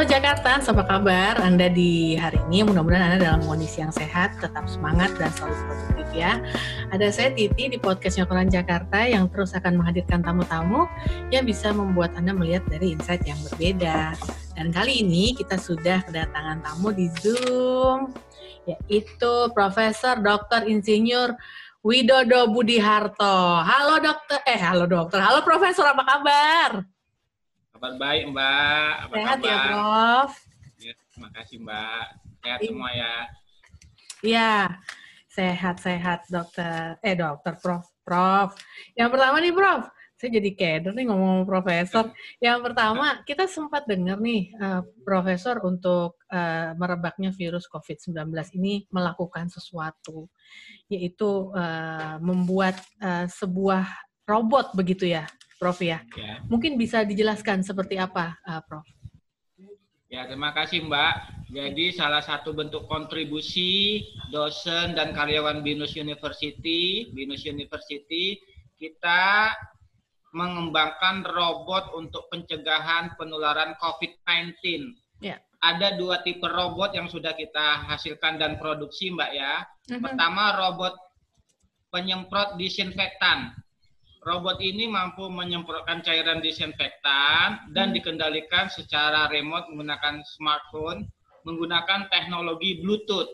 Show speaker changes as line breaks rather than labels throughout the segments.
Halo Jakarta, apa kabar? Anda di hari ini mudah-mudahan Anda dalam kondisi yang sehat, tetap semangat dan selalu produktif ya. Ada saya Titi di podcastnya Koran Jakarta yang terus akan menghadirkan tamu-tamu yang bisa membuat Anda melihat dari insight yang berbeda. Dan kali ini kita sudah kedatangan tamu di Zoom, yaitu Profesor Dr. Insinyur Widodo Budi Harto. Halo dokter, eh halo dokter, halo Profesor, apa kabar?
Kabar baik Mbak. Apa
Sehat
kabar?
ya Prof?
Ya, terima kasih Mbak. Sehat semua ya.
Iya, sehat-sehat dokter. Eh dokter, Prof. Prof. Yang pertama nih Prof, saya jadi keder nih ngomong profesor. Yang pertama, kita sempat dengar nih eh, Profesor untuk eh, merebaknya virus COVID-19 ini melakukan sesuatu, yaitu eh, membuat eh, sebuah robot begitu ya, Prof ya.
Ya.
Mungkin bisa dijelaskan seperti apa, eh, Prof?
Ya, terima kasih Mbak. Jadi salah satu bentuk kontribusi dosen dan karyawan Binus University, Binus University, kita mengembangkan robot untuk pencegahan penularan COVID-19.
Ya.
Ada dua tipe robot yang sudah kita hasilkan dan produksi, Mbak ya.
Mhm.
Pertama robot penyemprot disinfektan. Robot ini mampu menyemprotkan cairan disinfektan dan
Hmm.
dikendalikan secara remote menggunakan smartphone menggunakan teknologi Bluetooth.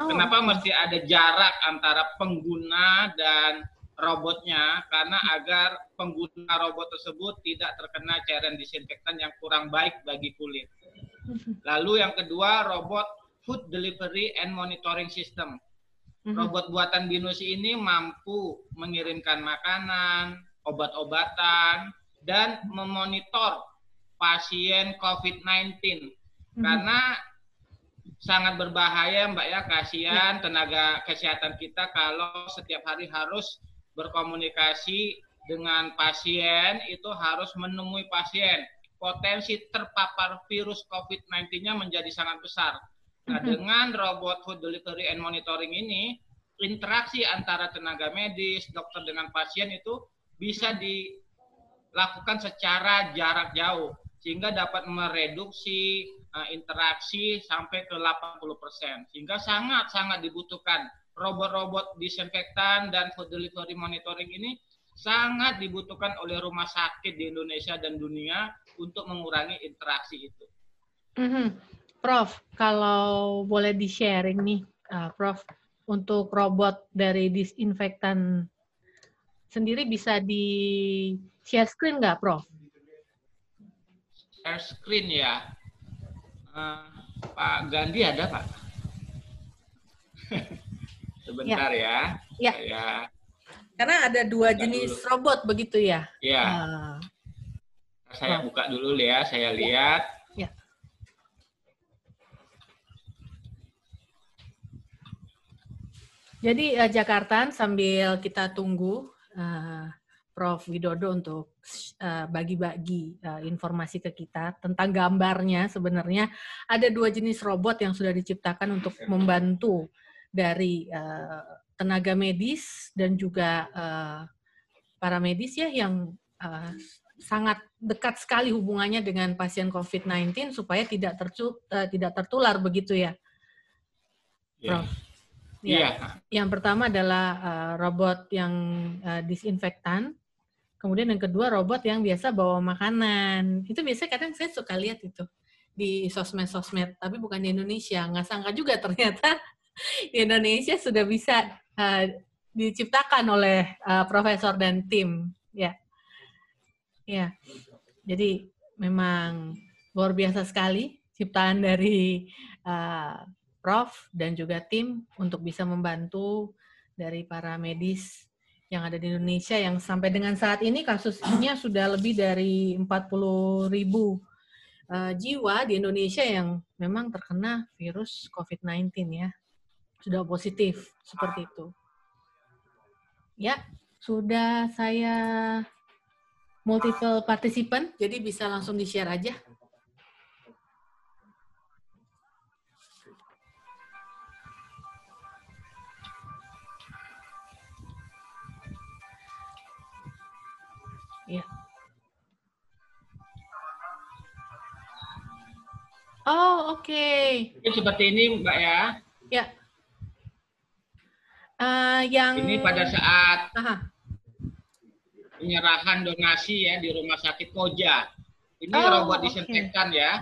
Oh,
Kenapa mesti ada jarak antara pengguna dan robotnya? Karena agar pengguna robot tersebut tidak terkena cairan disinfektan yang kurang baik bagi kulit.
Mhm.
Lalu yang kedua robot food delivery and monitoring system.
Mhm.
Robot buatan Binus ini mampu mengirimkan makanan, obat-obatan, dan memonitor pasien COVID-19.
Mhm.
Karena sangat berbahaya Mbak ya, kasihan tenaga kesehatan kita kalau setiap hari harus berkomunikasi dengan pasien, itu harus menemui pasien. Potensi terpapar virus COVID-19-nya menjadi sangat besar. Nah,
Mhm.
dengan robot food delivery and monitoring ini, interaksi antara tenaga medis, dokter dengan pasien itu bisa dilakukan secara jarak jauh sehingga dapat mereduksi uh, interaksi sampai ke 80%. Sehingga sangat-sangat dibutuhkan robot-robot disinfektan dan food delivery monitoring ini sangat dibutuhkan oleh rumah sakit di Indonesia dan dunia untuk mengurangi interaksi itu.
Mhm. Prof, kalau boleh di-sharing nih, uh, Prof, untuk robot dari disinfektan sendiri bisa di share screen nggak, Prof?
Share screen ya. Eh, Pak Gandhi ada Pak? Sebentar ya.
Ya.
Saya,
Karena ada dua
Buka
jenis
dulu.
robot begitu ya.
ya,
Ah,
saya buka dulu ya. Saya lihat.
ya. Jadi uh, Jakarta sambil kita tunggu uh, Prof Widodo untuk uh, bagi-bagi uh, informasi ke kita tentang gambarnya sebenarnya ada dua jenis robot yang sudah diciptakan untuk membantu dari uh, tenaga medis dan juga uh, para medis ya yang uh, sangat dekat sekali hubungannya dengan pasien COVID-19 supaya tidak tercu, uh, tidak tertular begitu ya.
Ya.
Prof.
Iya.
Ya. Yang pertama adalah uh, robot yang uh, disinfektan. Kemudian yang kedua robot yang biasa bawa makanan. Itu biasanya kadang saya suka lihat itu di sosmed-sosmed, tapi bukan di Indonesia. Nggak sangka juga ternyata di Indonesia sudah bisa uh, diciptakan oleh uh, profesor dan tim. Ya, ya. Jadi memang luar biasa sekali ciptaan dari uh, Prof dan juga tim untuk bisa membantu dari para medis yang ada di Indonesia yang sampai dengan saat ini kasusnya sudah lebih dari 40 ribu uh, jiwa di Indonesia yang memang terkena virus COVID-19 ya. Sudah positif seperti itu. Ya, sudah saya multiple participant, jadi bisa langsung di-share aja. Oh, oke. Okay.
seperti ini, Mbak ya.
Ya. Uh, yang
ini pada saat Aha. penyerahan donasi ya di Rumah Sakit Koja. Ini oh, robot disinfektan okay. ya,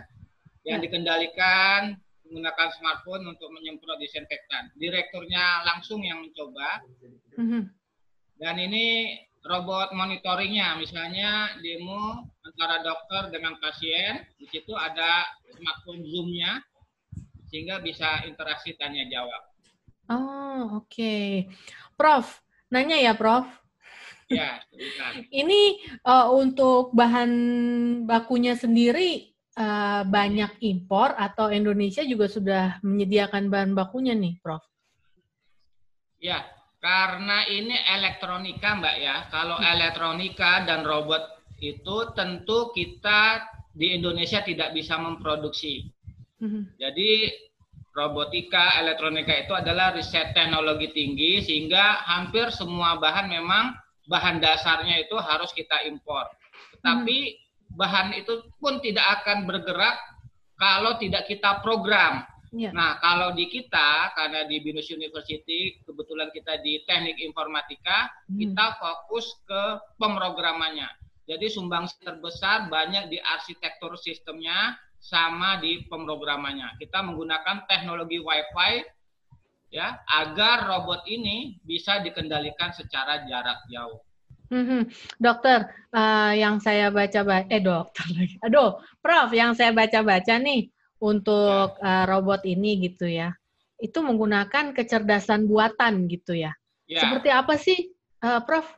yang ya. dikendalikan menggunakan smartphone untuk menyemprot disinfektan. Direkturnya langsung yang mencoba. Mm -hmm. Dan ini robot monitoringnya, misalnya demo antara dokter dengan pasien, di situ ada smartphone zoom-nya, sehingga bisa interaksi tanya jawab.
Oh, oke. Okay. Prof, nanya ya Prof.
Ya,
Ini uh, untuk bahan bakunya sendiri uh, banyak impor atau Indonesia juga sudah menyediakan bahan bakunya nih, Prof?
Ya, karena ini elektronika, Mbak ya. Kalau hmm. elektronika dan robot itu tentu kita di Indonesia tidak bisa memproduksi. Hmm. Jadi robotika, elektronika itu adalah riset teknologi tinggi sehingga hampir semua bahan memang bahan dasarnya itu harus kita impor. Tetapi hmm. bahan itu pun tidak akan bergerak kalau tidak kita program. Ya. Nah, kalau di kita, karena di Binus University, kebetulan kita di teknik informatika, hmm. kita fokus ke pemrogramannya. Jadi sumbang terbesar banyak di arsitektur sistemnya sama di pemrogramannya. Kita menggunakan teknologi Wi-Fi ya agar robot ini bisa dikendalikan secara jarak jauh.
Hmm, dokter, uh, yang saya baca, eh dokter lagi, aduh, Prof, yang saya baca-baca nih, untuk uh, robot ini gitu ya. Itu menggunakan kecerdasan buatan gitu ya. ya. Seperti apa sih, uh, Prof?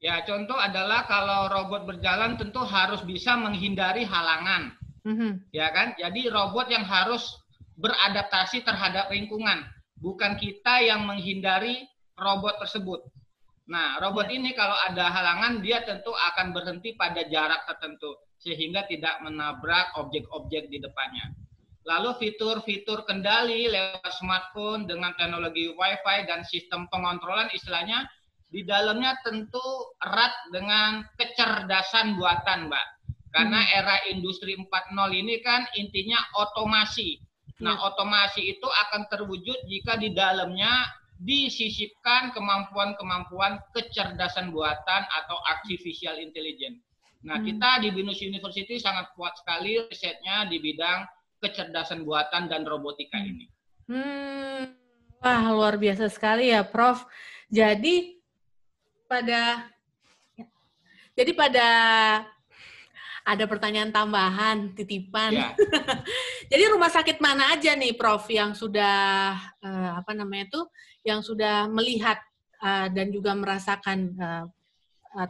Ya, contoh adalah kalau robot berjalan tentu harus bisa menghindari halangan. Mm-hmm. Ya kan? Jadi robot yang harus beradaptasi terhadap lingkungan, bukan kita yang menghindari robot tersebut. Nah, robot ya. ini kalau ada halangan dia tentu akan berhenti pada jarak tertentu sehingga tidak menabrak objek-objek di depannya. Lalu fitur-fitur kendali lewat smartphone dengan teknologi Wi-Fi dan sistem pengontrolan istilahnya di dalamnya tentu erat dengan kecerdasan buatan, Mbak. Karena hmm. era industri 4.0 ini kan intinya otomasi. Nah, ya. otomasi itu akan terwujud jika di dalamnya disisipkan kemampuan-kemampuan kecerdasan buatan atau artificial intelligence. Nah, hmm. kita di Binus University sangat kuat sekali risetnya di bidang kecerdasan buatan dan robotika hmm. ini.
Hmm. Wah, luar biasa sekali ya, Prof. Jadi pada jadi pada ada pertanyaan tambahan, titipan. Ya. jadi rumah sakit mana aja nih, Prof, yang sudah uh, apa namanya itu, yang sudah melihat uh, dan juga merasakan uh,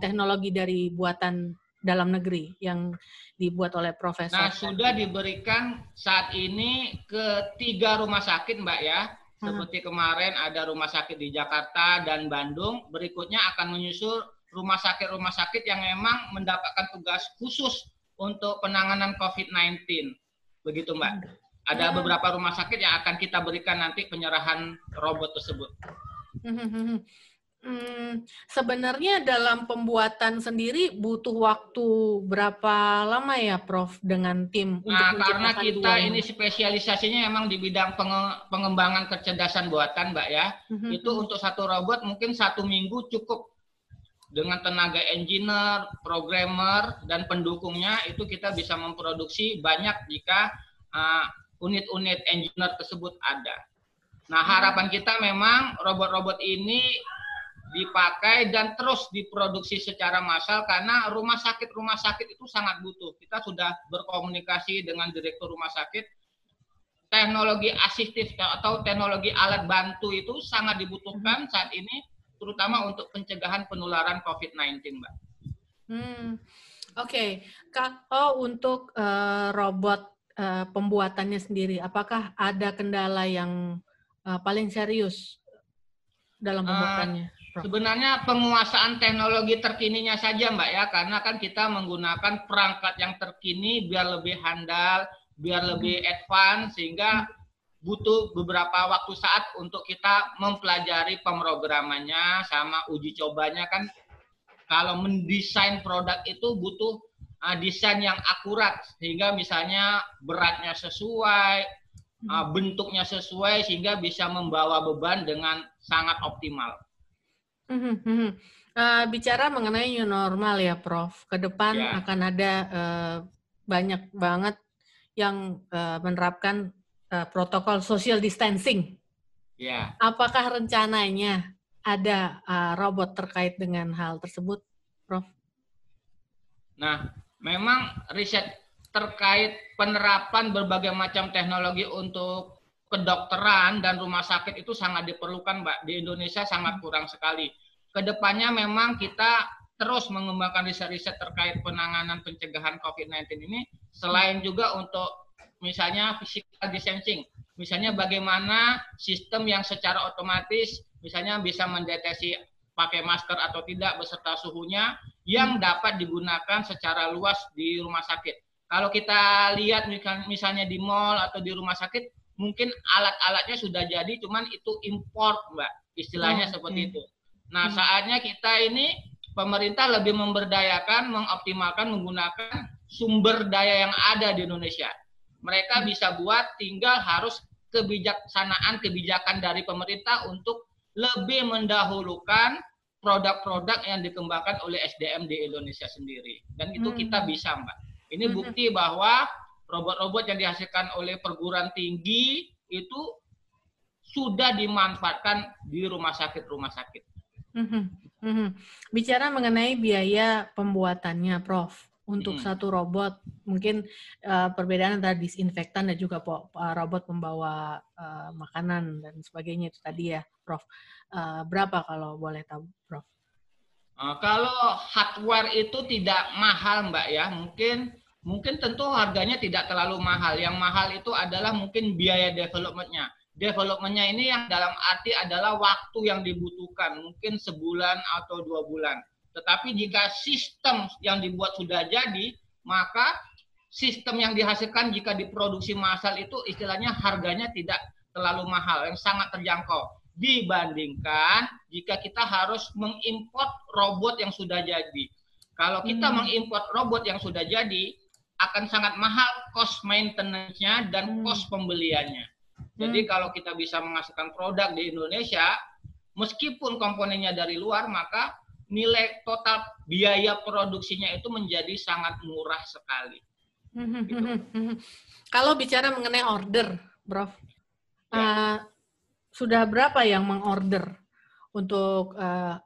teknologi dari buatan dalam negeri yang dibuat oleh profesor.
Nah, sudah diberikan saat ini ke tiga rumah sakit, Mbak ya. Seperti kemarin ada rumah sakit di Jakarta dan Bandung, berikutnya akan menyusul rumah sakit-rumah sakit yang memang mendapatkan tugas khusus untuk penanganan COVID-19. Begitu, Mbak. Ada beberapa rumah sakit yang akan kita berikan nanti penyerahan robot tersebut. Hmm,
sebenarnya dalam pembuatan sendiri butuh waktu berapa lama ya, Prof, dengan tim?
Nah, untuk karena kita ini spesialisasinya memang di bidang pengembangan kecerdasan buatan, Mbak ya. Mm-hmm. Itu hmm. untuk satu robot mungkin satu minggu cukup dengan tenaga engineer, programmer, dan pendukungnya itu kita bisa memproduksi banyak jika uh, unit-unit engineer tersebut ada. Nah, harapan kita memang robot-robot ini dipakai dan terus diproduksi secara massal karena rumah sakit rumah sakit itu sangat butuh. Kita sudah berkomunikasi dengan direktur rumah sakit. Teknologi asistif atau teknologi alat bantu itu sangat dibutuhkan hmm. saat ini, terutama untuk pencegahan penularan COVID-19, Mbak.
Hmm. Oke, okay. oh untuk uh, robot uh, pembuatannya sendiri, apakah ada kendala yang uh, paling serius dalam pembuatannya? Uh,
Sebenarnya penguasaan teknologi terkininya saja Mbak ya, karena kan kita menggunakan perangkat yang terkini biar lebih handal, biar lebih hmm. advance, sehingga butuh beberapa waktu saat untuk kita mempelajari pemrogramannya sama uji cobanya kan kalau mendesain produk itu butuh uh, desain yang akurat sehingga misalnya beratnya sesuai, uh, bentuknya sesuai sehingga bisa membawa beban dengan sangat optimal.
Uh, bicara mengenai new normal ya, Prof. Ke depan ya. akan ada uh, banyak banget yang uh, menerapkan uh, protokol social distancing. Ya. Apakah rencananya ada uh, robot terkait dengan hal tersebut, Prof?
Nah, memang riset terkait penerapan berbagai macam teknologi untuk kedokteran dan rumah sakit itu sangat diperlukan, Mbak. Di Indonesia sangat kurang sekali. Ke depannya memang kita terus mengembangkan riset-riset terkait penanganan pencegahan COVID-19 ini, selain juga untuk misalnya physical distancing, misalnya bagaimana sistem yang secara otomatis misalnya bisa mendeteksi pakai masker atau tidak beserta suhunya yang dapat digunakan secara luas di rumah sakit. Kalau kita lihat misalnya di mall atau di rumah sakit, mungkin alat-alatnya sudah jadi, cuman itu import, Mbak. Istilahnya oh, seperti itu. Nah, hmm. saatnya kita ini pemerintah lebih memberdayakan, mengoptimalkan, menggunakan sumber daya yang ada di Indonesia. Mereka hmm. bisa buat, tinggal harus kebijaksanaan kebijakan dari pemerintah untuk lebih mendahulukan produk-produk yang dikembangkan oleh SDM di Indonesia sendiri. Dan itu hmm. kita bisa, Mbak. Ini hmm. bukti bahwa robot-robot yang dihasilkan oleh perguruan tinggi itu sudah dimanfaatkan di rumah sakit-rumah sakit.
Hmm. Hmm. Bicara mengenai biaya pembuatannya, Prof. Untuk hmm. satu robot, mungkin uh, perbedaan antara disinfektan dan juga uh, robot pembawa uh, makanan dan sebagainya itu tadi ya, Prof. Uh, berapa kalau boleh tahu, Prof?
Uh, kalau hardware itu tidak mahal, Mbak ya. Mungkin mungkin tentu harganya tidak terlalu mahal. Yang mahal itu adalah mungkin biaya developmentnya. Developmentnya ini yang dalam arti adalah waktu yang dibutuhkan, mungkin sebulan atau dua bulan. Tetapi jika sistem yang dibuat sudah jadi, maka sistem yang dihasilkan jika diproduksi massal itu istilahnya harganya tidak terlalu mahal, yang sangat terjangkau. Dibandingkan jika kita harus mengimport robot yang sudah jadi. Kalau kita hmm. mengimport robot yang sudah jadi, akan sangat mahal cost maintenance-nya dan hmm. cost pembeliannya. Jadi hmm. kalau kita bisa menghasilkan produk di Indonesia, meskipun komponennya dari luar, maka nilai total biaya produksinya itu menjadi sangat murah sekali.
Gitu. Kalau bicara mengenai order, Prof, ya. uh, sudah berapa yang mengorder untuk uh,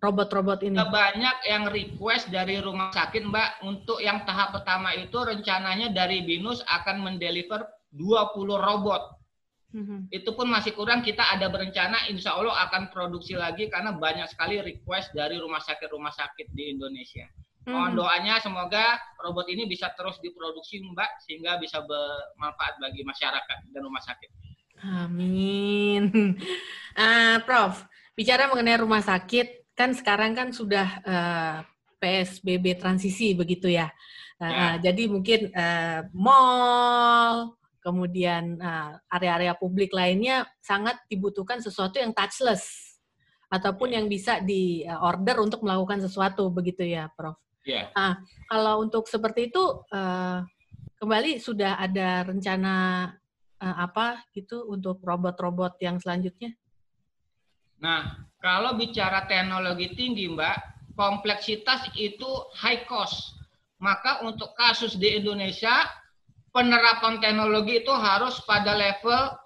robot-robot ini?
Banyak yang request dari rumah sakit, Mbak. Untuk yang tahap pertama itu rencananya dari BINUS akan mendeliver 20 robot hmm Itu pun masih kurang. Kita ada berencana, insya Allah akan produksi lagi karena banyak sekali request dari rumah sakit-rumah sakit di Indonesia. Mm-hmm. Mohon doanya semoga robot ini bisa terus diproduksi, Mbak, sehingga bisa bermanfaat bagi masyarakat dan rumah sakit.
Amin. Uh, Prof, bicara mengenai rumah sakit, kan sekarang kan sudah uh, eh, PSBB transisi begitu ya. Uh, ya. Jadi mungkin uh, mall, kemudian nah, area-area publik lainnya sangat dibutuhkan sesuatu yang touchless ataupun yang bisa di order untuk melakukan sesuatu begitu ya, Prof. Yeah. Nah, kalau untuk seperti itu uh, kembali sudah ada rencana uh, apa gitu untuk robot-robot yang selanjutnya?
Nah, kalau bicara teknologi tinggi, Mbak, kompleksitas itu high cost. Maka untuk kasus di Indonesia penerapan teknologi itu harus pada level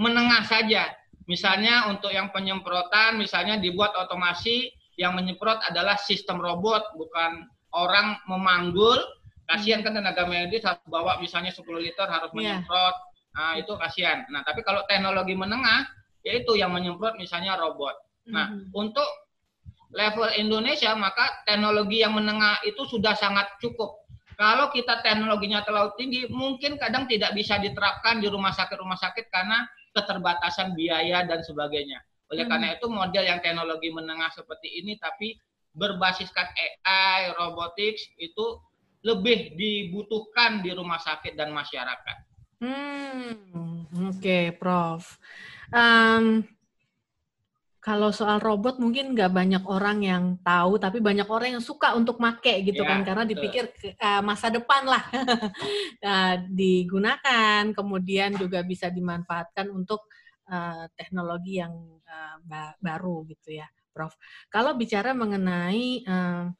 menengah saja. Misalnya untuk yang penyemprotan, misalnya dibuat otomasi yang menyemprot adalah sistem robot, bukan orang memanggul. Kasihan kan tenaga medis harus bawa misalnya 10 liter harus iya. menyemprot. Nah, itu kasihan. Nah, tapi kalau teknologi menengah, yaitu yang menyemprot misalnya robot. Nah, mm -hmm. untuk level Indonesia, maka teknologi yang menengah itu sudah sangat cukup kalau kita teknologinya terlalu tinggi, mungkin kadang tidak bisa diterapkan di rumah sakit-rumah sakit karena keterbatasan biaya dan sebagainya. Oleh hmm. karena itu model yang teknologi menengah seperti ini tapi berbasiskan AI, robotics itu lebih dibutuhkan di rumah sakit dan masyarakat.
Hmm, oke, okay, Prof. Um, kalau soal robot mungkin nggak banyak orang yang tahu, tapi banyak orang yang suka untuk make gitu ya, kan, karena dipikir uh, masa depan lah uh, digunakan, kemudian juga bisa dimanfaatkan untuk uh, teknologi yang uh, ba baru gitu ya, Prof. Kalau bicara mengenai uh,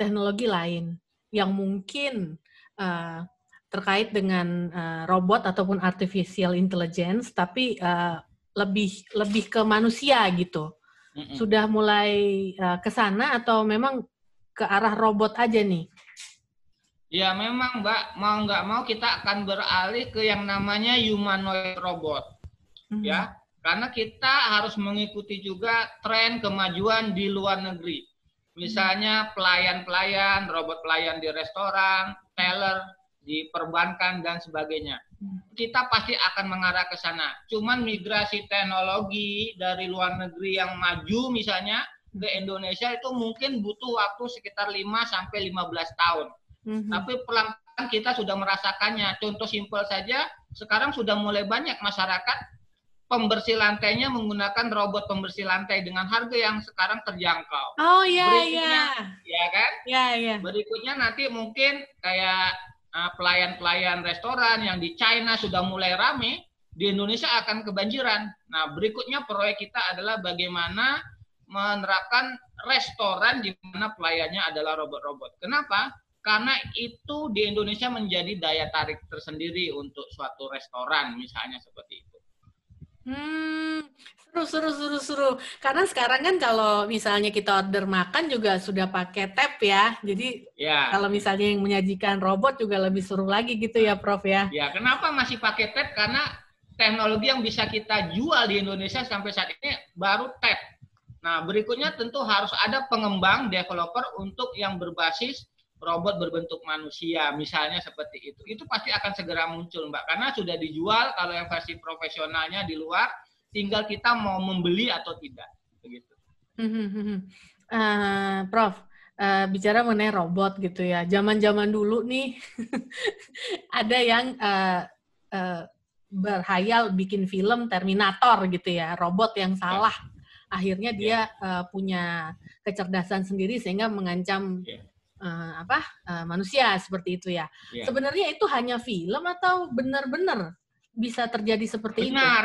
teknologi lain yang mungkin uh, terkait dengan uh, robot ataupun artificial intelligence, tapi uh, lebih lebih ke manusia gitu. Mm-mm. Sudah mulai uh, ke sana atau memang ke arah robot aja nih?
Ya memang Mbak, mau nggak mau kita akan beralih ke yang namanya humanoid robot. Mm-hmm. Ya, karena kita harus mengikuti juga tren kemajuan di luar negeri. Misalnya pelayan-pelayan, robot pelayan di restoran, teller di perbankan dan sebagainya kita pasti akan mengarah ke sana. Cuman migrasi teknologi dari luar negeri yang maju misalnya ke Indonesia itu mungkin butuh waktu sekitar 5 sampai 15 tahun. Mm-hmm. Tapi pelan-pelan kita sudah merasakannya. Contoh simpel saja, sekarang sudah mulai banyak masyarakat pembersih lantainya menggunakan robot pembersih lantai dengan harga yang sekarang terjangkau.
Oh iya iya.
Ya kan?
Iya iya.
Berikutnya nanti mungkin kayak pelayan-pelayan restoran yang di China sudah mulai rame, di Indonesia akan kebanjiran. Nah, berikutnya proyek kita adalah bagaimana menerapkan restoran di mana pelayannya adalah robot-robot. Kenapa? Karena itu di Indonesia menjadi daya tarik tersendiri untuk suatu restoran, misalnya seperti itu.
Hmm, seru, seru, seru, seru. Karena sekarang kan kalau misalnya kita order makan juga sudah pakai tap ya. Jadi ya. kalau misalnya yang menyajikan robot juga lebih seru lagi gitu ya, Prof ya.
Ya, kenapa masih pakai tap? Karena teknologi yang bisa kita jual di Indonesia sampai saat ini baru tap. Nah, berikutnya tentu harus ada pengembang developer untuk yang berbasis robot berbentuk manusia, misalnya seperti itu. Itu pasti akan segera muncul, Mbak, karena sudah dijual kalau yang versi profesionalnya di luar, tinggal kita mau membeli atau tidak, begitu.
Uh, Prof, uh, bicara mengenai robot gitu ya, zaman-zaman dulu nih ada yang uh, uh, berhayal bikin film Terminator gitu ya, robot yang salah. Akhirnya dia uh, punya kecerdasan sendiri sehingga mengancam yeah uh, apa uh, manusia seperti itu ya. Yeah. Sebenarnya itu hanya film atau benar-benar bisa terjadi seperti
Benar. itu? Benar,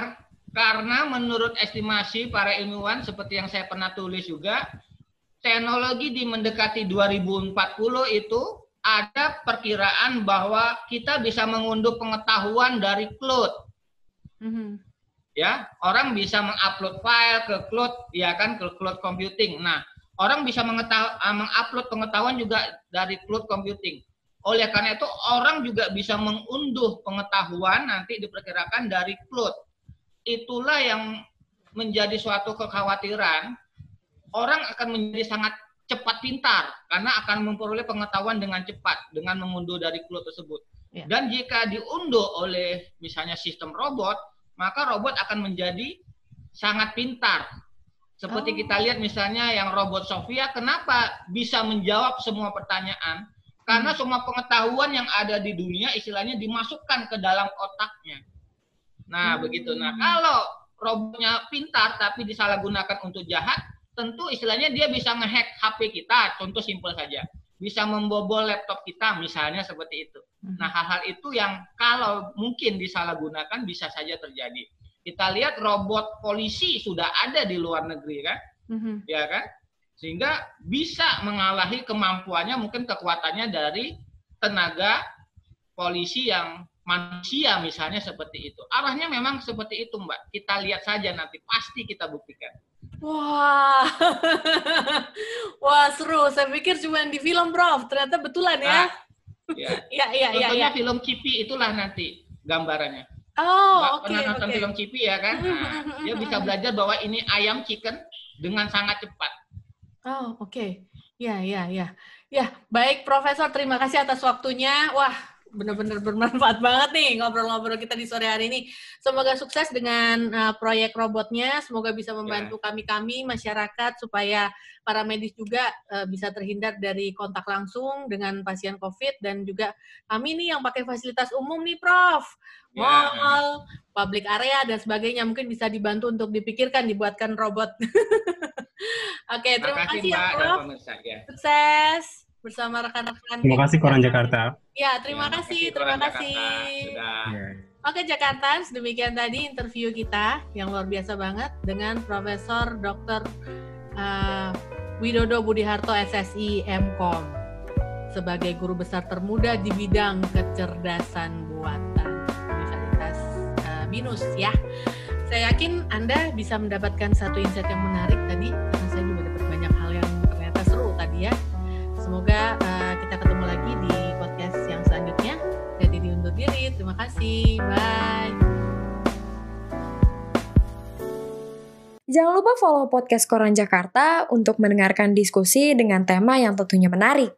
karena menurut estimasi para ilmuwan seperti yang saya pernah tulis juga, teknologi di mendekati 2040 itu ada perkiraan bahwa kita bisa mengunduh pengetahuan dari cloud. Mm -hmm. Ya, orang bisa mengupload file ke cloud, ya kan, ke cloud computing. Nah, orang bisa ah, mengupload pengetahuan juga dari cloud computing. Oleh karena itu orang juga bisa mengunduh pengetahuan nanti diperkirakan dari cloud. Itulah yang menjadi suatu kekhawatiran. Orang akan menjadi sangat cepat pintar karena akan memperoleh pengetahuan dengan cepat dengan mengunduh dari cloud tersebut. Ya. Dan jika diunduh oleh misalnya sistem robot, maka robot akan menjadi sangat pintar seperti oh. kita lihat misalnya yang robot Sofia, kenapa bisa menjawab semua pertanyaan? Karena hmm. semua pengetahuan yang ada di dunia istilahnya dimasukkan ke dalam otaknya. Nah, hmm. begitu. Nah, kalau robotnya pintar tapi disalahgunakan untuk jahat, tentu istilahnya dia bisa ngehack HP kita. Contoh simpel saja. Bisa membobol laptop kita misalnya seperti itu. Hmm. Nah, hal-hal itu yang kalau mungkin disalahgunakan bisa saja terjadi. Kita lihat robot polisi sudah ada di luar negeri kan, mm-hmm. ya kan? Sehingga bisa mengalahi kemampuannya mungkin kekuatannya dari tenaga polisi yang manusia misalnya seperti itu. Arahnya memang seperti itu Mbak. Kita lihat saja nanti pasti kita buktikan.
Wah, wah seru. Saya pikir cuma di film, Prof. Ternyata betulan ya. Nah,
ya, ya, ya, ya, ya. film Kipi itulah nanti gambarannya.
Oh,
oke. Okay, pernah nonton okay. film Cipi ya kan? Nah, dia bisa belajar bahwa ini ayam chicken dengan sangat cepat.
Oh, oke. Okay. Ya, ya, ya. Ya, baik Profesor, terima kasih atas waktunya. Wah, benar-benar bermanfaat banget nih ngobrol-ngobrol kita di sore hari ini. Semoga sukses dengan uh, proyek robotnya. Semoga bisa membantu kami-kami ya. masyarakat supaya para medis juga uh, bisa terhindar dari kontak langsung dengan pasien COVID dan juga kami nih yang pakai fasilitas umum nih, Prof. Ya. Mall, public area dan sebagainya mungkin bisa dibantu untuk dipikirkan dibuatkan robot. Oke, terima kasih, kasih ya, Prof. Ya. Sukses bersama rekan-rekan.
Terima kasih Koran Jakarta.
Ya, terima, terima kasih, terima kasih. Ya. Oke Jakarta, demikian tadi interview kita yang luar biasa banget dengan Profesor Dr. Uh, Widodo Budiharto SSI MKOM sebagai guru besar termuda di bidang kecerdasan buatan Universitas uh, Binus ya. Saya yakin Anda bisa mendapatkan satu insight yang menarik tadi Semoga uh, kita ketemu lagi di podcast yang selanjutnya. Jadi diundur diri. Terima kasih. Bye.
Jangan lupa follow podcast Koran Jakarta untuk mendengarkan diskusi dengan tema yang tentunya menarik.